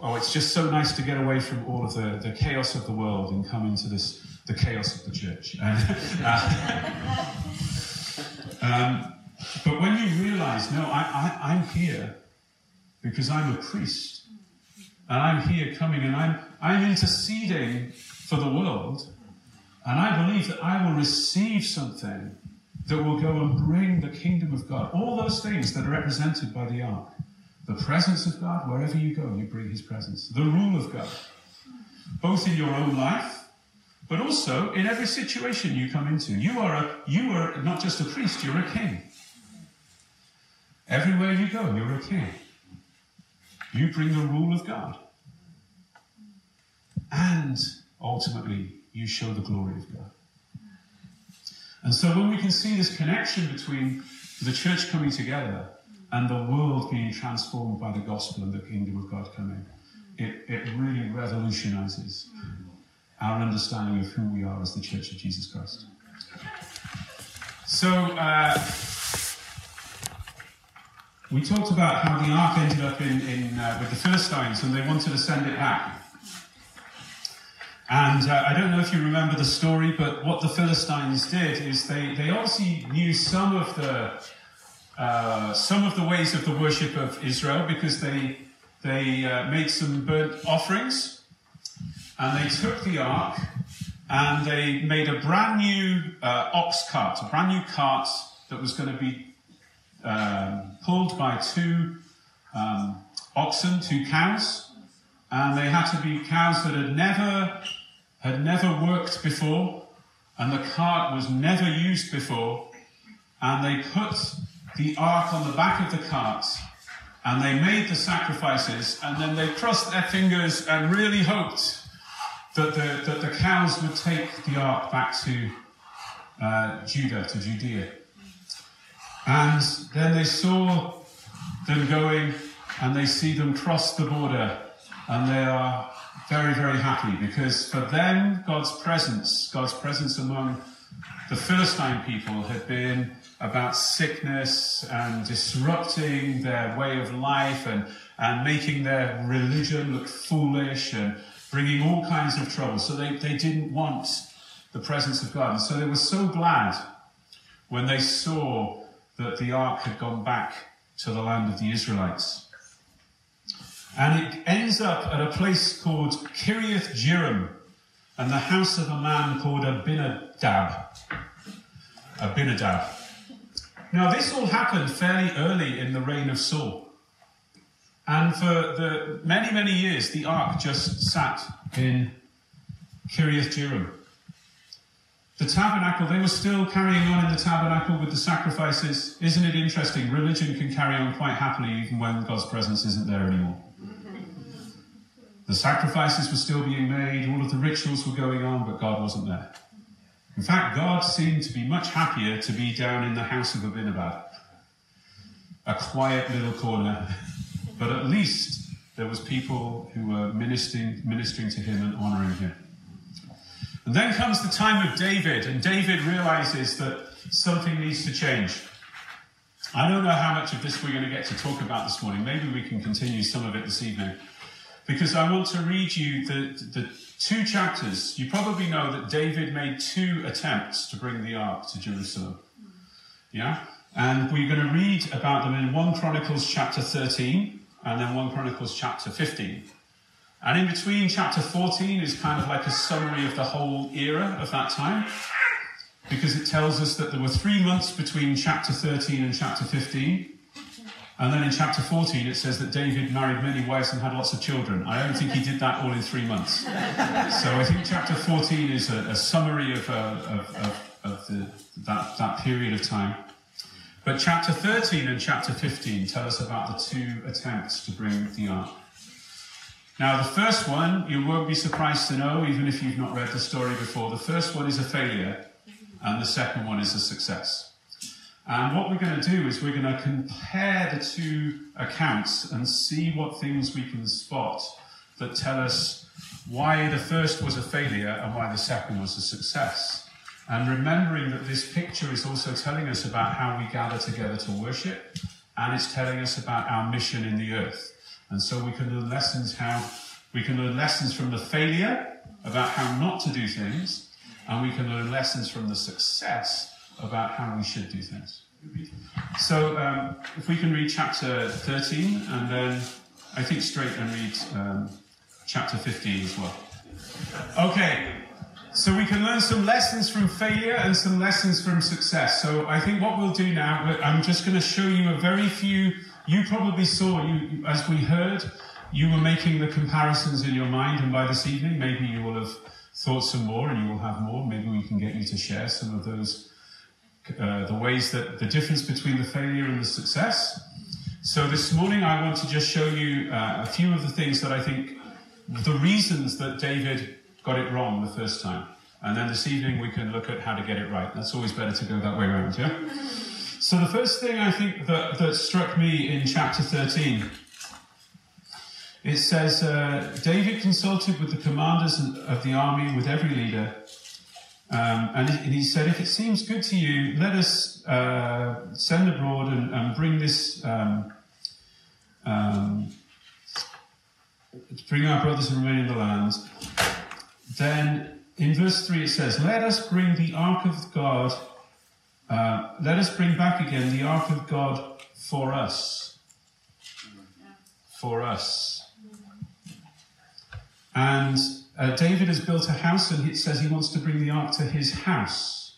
oh, it's just so nice to get away from all of the, the chaos of the world and come into this, the chaos of the church. uh, um, but when you realize, no, I, I, I'm here because I'm a priest, and I'm here coming and I'm, I'm interceding for the world, and I believe that I will receive something that will go and bring the kingdom of God. All those things that are represented by the ark. The presence of God, wherever you go, you bring his presence. The rule of God, both in your own life, but also in every situation you come into. You are, a, you are not just a priest, you're a king. Everywhere you go, you're a king. You bring the rule of God. And ultimately, you show the glory of God. And so when we can see this connection between the church coming together and the world being transformed by the gospel and the kingdom of God coming, it, it really revolutionizes our understanding of who we are as the church of Jesus Christ. So, uh, we talked about how the ark ended up in, in uh, with the Philistines and they wanted to send it back. And uh, I don't know if you remember the story, but what the Philistines did is they, they obviously knew some of the uh, some of the ways of the worship of Israel because they they uh, made some burnt offerings, and they took the ark and they made a brand new uh, ox cart, a brand new cart that was going to be um, pulled by two um, oxen, two cows, and they had to be cows that had never had never worked before, and the cart was never used before, and they put the ark on the back of the cart, and they made the sacrifices, and then they crossed their fingers and really hoped that the, that the cows would take the ark back to uh, Judah, to Judea. And then they saw them going, and they see them cross the border, and they are very, very happy because for them, God's presence, God's presence among the Philistine people had been about sickness and disrupting their way of life and, and making their religion look foolish and bringing all kinds of trouble. So they, they didn't want the presence of God. And so they were so glad when they saw that the ark had gone back to the land of the Israelites. And it ends up at a place called Kiriath Jearim and the house of a man called Abinadab. Abinadab. Now, this all happened fairly early in the reign of Saul. And for the many, many years, the ark just sat in Kiriath Jearim. The tabernacle, they were still carrying on in the tabernacle with the sacrifices. Isn't it interesting? Religion can carry on quite happily even when God's presence isn't there anymore. The sacrifices were still being made, all of the rituals were going on, but God wasn't there. In fact, God seemed to be much happier to be down in the house of Abinadab, a quiet little corner, but at least there was people who were ministering, ministering to him and honoring him. And then comes the time of David, and David realizes that something needs to change. I don't know how much of this we're going to get to talk about this morning. Maybe we can continue some of it this evening. Because I want to read you the, the two chapters. You probably know that David made two attempts to bring the ark to Jerusalem. Yeah? And we're going to read about them in 1 Chronicles chapter 13 and then 1 Chronicles chapter 15. And in between, chapter 14 is kind of like a summary of the whole era of that time, because it tells us that there were three months between chapter 13 and chapter 15. And then in chapter 14, it says that David married many wives and had lots of children. I don't think he did that all in three months. So I think chapter 14 is a, a summary of, uh, of, of, of the, that, that period of time. But chapter 13 and chapter 15 tell us about the two attempts to bring the ark. Now, the first one, you won't be surprised to know, even if you've not read the story before, the first one is a failure, and the second one is a success. And what we're going to do is we're going to compare the two accounts and see what things we can spot that tell us why the first was a failure and why the second was a success. And remembering that this picture is also telling us about how we gather together to worship, and it's telling us about our mission in the earth. And so we can learn lessons how we can learn lessons from the failure about how not to do things, and we can learn lessons from the success about how we should do things. So um, if we can read chapter 13 and then I think straight and read um, chapter 15 as well. Okay, so we can learn some lessons from failure and some lessons from success. So I think what we'll do now, I'm just going to show you a very few you probably saw, you, as we heard, you were making the comparisons in your mind, and by this evening, maybe you will have thought some more and you will have more. Maybe we can get you to share some of those, uh, the ways that the difference between the failure and the success. So this morning, I want to just show you uh, a few of the things that I think, the reasons that David got it wrong the first time. And then this evening, we can look at how to get it right. That's always better to go that way around, yeah? So the first thing I think that, that struck me in chapter 13, it says, uh, David consulted with the commanders of the army, with every leader, um, and, he, said, if it seems good to you, let us uh, send abroad and, and bring this, um, um, bring our brothers and remain in the land. Then in verse 3 it says, let us bring the ark of God uh, let us bring back again the ark of God for us. For us. And uh, David has built a house and it says he wants to bring the ark to his house.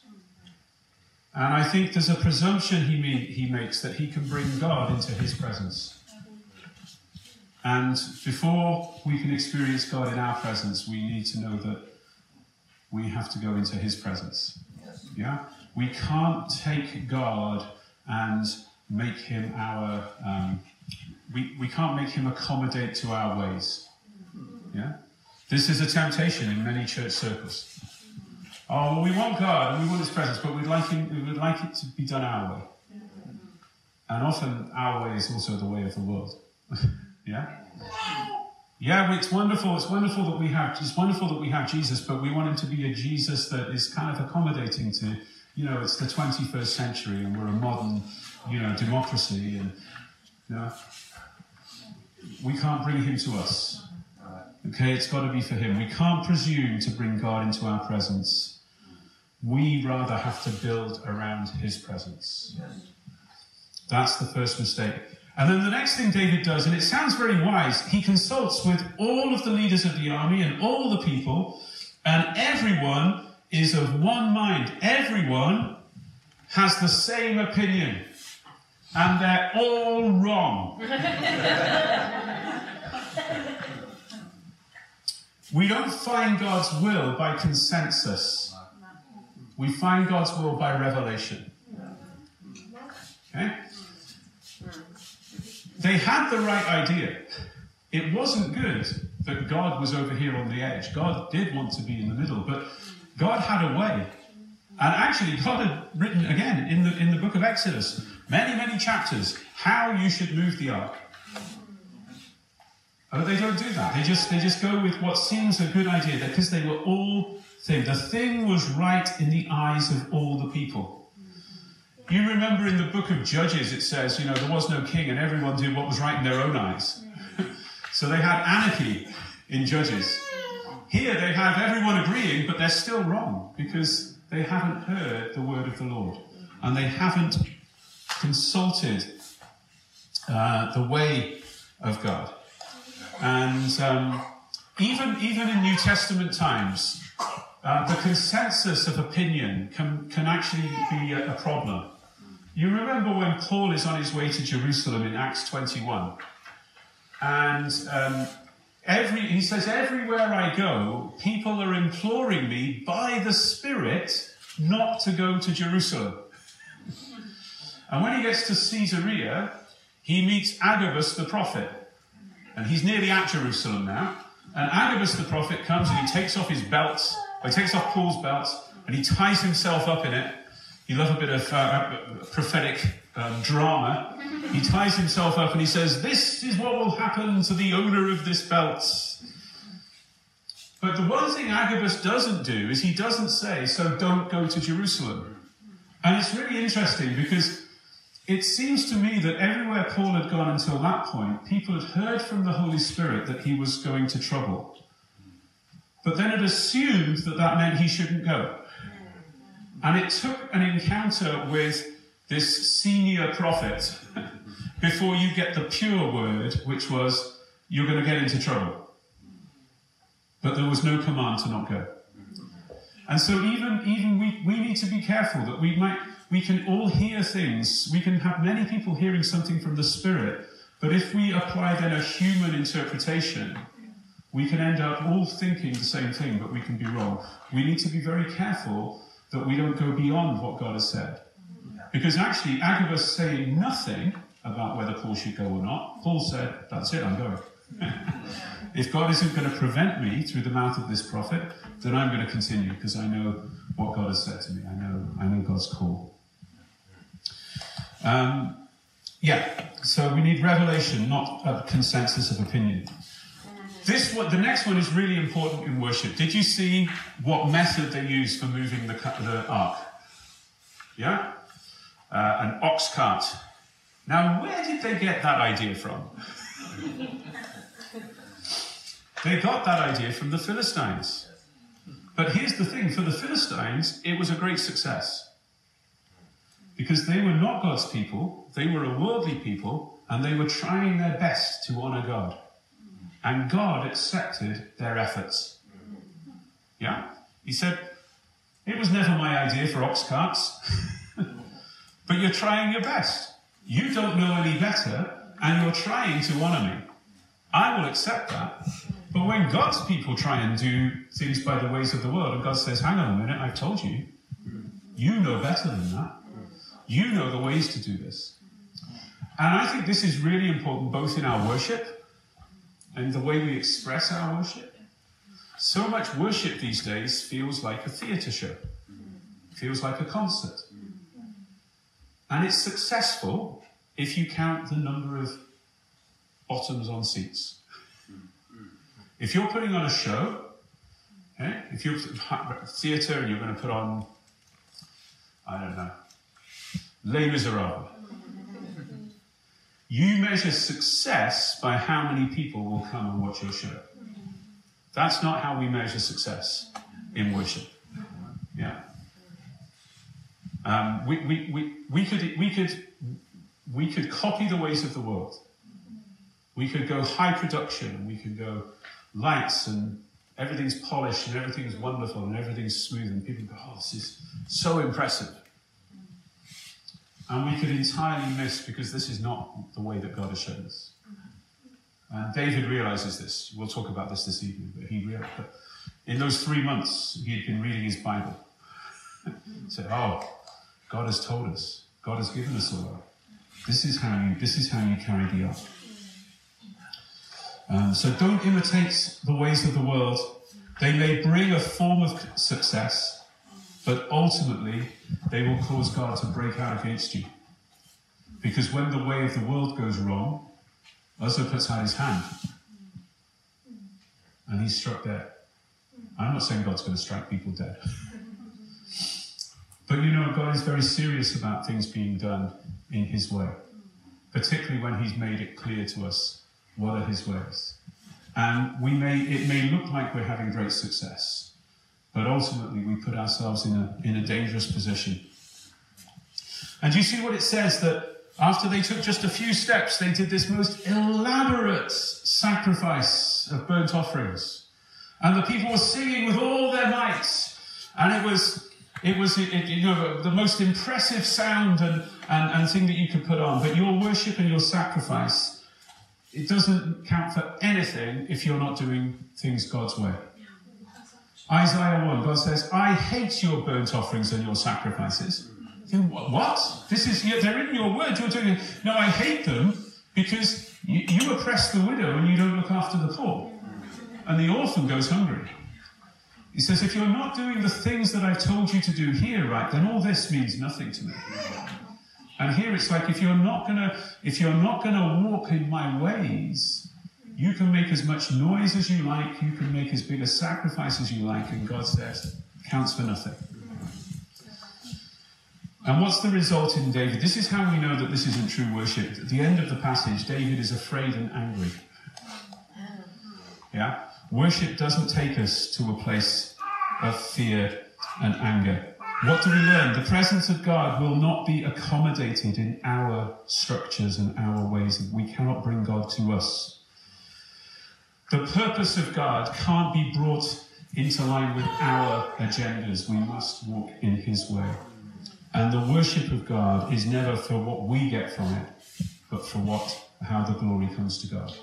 And I think there's a presumption he, mean, he makes that he can bring God into his presence. And before we can experience God in our presence, we need to know that we have to go into his presence. Yeah? We can't take God and make him our, um, we, we can't make him accommodate to our ways. Yeah? This is a temptation in many church circles. Oh, well, we want God and we want his presence, but we'd like, him, we would like it to be done our way. And often our way is also the way of the world. yeah? Yeah, it's wonderful. It's wonderful that we have. It's wonderful that we have Jesus, but we want him to be a Jesus that is kind of accommodating to you know, it's the 21st century and we're a modern, you know, democracy and, you know, we can't bring him to us. Okay, it's got to be for him. We can't presume to bring God into our presence. We rather have to build around his presence. That's the first mistake. And then the next thing David does, and it sounds very wise, he consults with all of the leaders of the army and all the people, and everyone is of one mind. Everyone has the same opinion, and they're all wrong. we don't find God's will by consensus, we find God's will by revelation. Okay? They had the right idea. It wasn't good that God was over here on the edge. God did want to be in the middle, but God had a way. And actually, God had written again in the, in the book of Exodus, many, many chapters, how you should move the ark. But they don't do that. They just they just go with what seems a good idea because they were all thing. The thing was right in the eyes of all the people. You remember in the book of Judges it says, you know, there was no king and everyone did what was right in their own eyes. so they had anarchy in Judges. Here they have everyone agreeing, but they're still wrong because they haven't heard the word of the Lord and they haven't consulted uh, the way of God. And um, even, even in New Testament times, uh, the consensus of opinion can, can actually be a, a, problem. You remember when Paul is on his way to Jerusalem in Acts 21, and um, every, he says, Everywhere I go, people are imploring me by the Spirit not to go to Jerusalem. and when he gets to Caesarea, he meets Agabus the prophet. And he's nearly at Jerusalem now. And Agabus the prophet comes and he takes off his belt, he takes off Paul's belt, and he ties himself up in it. You love a bit of uh, prophetic um, drama. He ties himself up and he says, This is what will happen to the owner of this belt. But the one thing Agabus doesn't do is he doesn't say, So don't go to Jerusalem. And it's really interesting because it seems to me that everywhere Paul had gone until that point, people had heard from the Holy Spirit that he was going to trouble. But then had assumed that that meant he shouldn't go. And it took an encounter with this senior prophet before you get the pure word, which was, you're going to get into trouble. But there was no command to not go. And so even, even we, we need to be careful that we might we can all hear things. We can have many people hearing something from the Spirit, but if we apply then a human interpretation, we can end up all thinking the same thing, but we can be wrong. We need to be very careful that we don't go beyond what God has said. Because actually, Agabus saying nothing about whether Paul should go or not, Paul said, That's it, I'm going. if God isn't going to prevent me through the mouth of this prophet, then I'm going to continue because I know what God has said to me. I know, I know God's call. Um, yeah, so we need revelation, not a consensus of opinion. This one, the next one is really important in worship. Did you see what method they used for moving the, the ark? Yeah? Uh, an ox cart. Now, where did they get that idea from? they got that idea from the Philistines. But here's the thing for the Philistines, it was a great success because they were not God's people, they were a worldly people, and they were trying their best to honor God. And God accepted their efforts. Yeah? He said, It was never my idea for ox carts, but you're trying your best. You don't know any better, and you're trying to honor me. I will accept that. But when God's people try and do things by the ways of the world, and God says, Hang on a minute, I've told you, you know better than that. You know the ways to do this. And I think this is really important both in our worship and the way we express our worship. So much worship these days feels like a theatre show, feels like a concert. And it's successful if you count the number of bottoms on seats. If you're putting on a show, okay, if you're theatre and you're going to put on I don't know, Les Miserables. You measure success by how many people will come and watch your show. That's not how we measure success in worship. Yeah. Um, we, we, we, we, could, we, could, we could copy the ways of the world. We could go high production, we could go lights and everything's polished and everything's wonderful and everything's smooth, and people go, oh, this is so impressive. And we could entirely miss because this is not the way that God has shown us. And David realizes this. We'll talk about this this evening, but he realized that in those three months he had been reading his Bible. said, Oh, God has told us. God has given us a law. This is how you this is how you carry the ark. Um, so don't imitate the ways of the world. They may bring a form of success, but ultimately they will cause God to break out against you. Because when the way of the world goes wrong, Uzzah puts out his hand and he's struck dead. I'm not saying God's going to strike people dead. but you know, God is very serious about things being done in his way, particularly when he's made it clear to us what are his ways. And we may, it may look like we're having great success, but ultimately we put ourselves in a, in a dangerous position. And you see what it says that after they took just a few steps, they did this most elaborate sacrifice of burnt offerings. And the people were singing with all their might. And it was, it was it, you know, the most impressive sound and, and, and thing that you could put on. But your worship and your sacrifice, it doesn't count for anything if you're not doing things God's way. Isaiah 1, God says, I hate your burnt offerings and your sacrifices. You what? This is, they're in your word. You're doing it. No, I hate them because you, you oppress the widow and you don't look after the poor. And the orphan goes hungry. He says, if you're not doing the things that I've told you to do here, right, then all this means nothing to me. And here it's like if you're not gonna if you're not gonna walk in my ways, you can make as much noise as you like, you can make as big a sacrifice as you like, and God says, counts for nothing. And what's the result in David? This is how we know that this isn't true worship. At the end of the passage, David is afraid and angry. Yeah? Worship doesn't take us to a place of fear and anger. What do we learn? The presence of God will not be accommodated in our structures and our ways. We cannot bring God to us. The purpose of God can't be brought into line with our agendas. We must walk in His way. And the worship of God is never for what we get from it, but for what how the glory comes to God.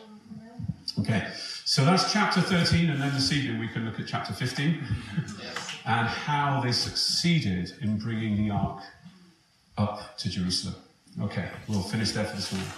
Okay, so that's chapter 13, and then this evening we can look at chapter 15 and how they succeeded in bringing the ark up to Jerusalem. Okay, we'll finish there for this morning.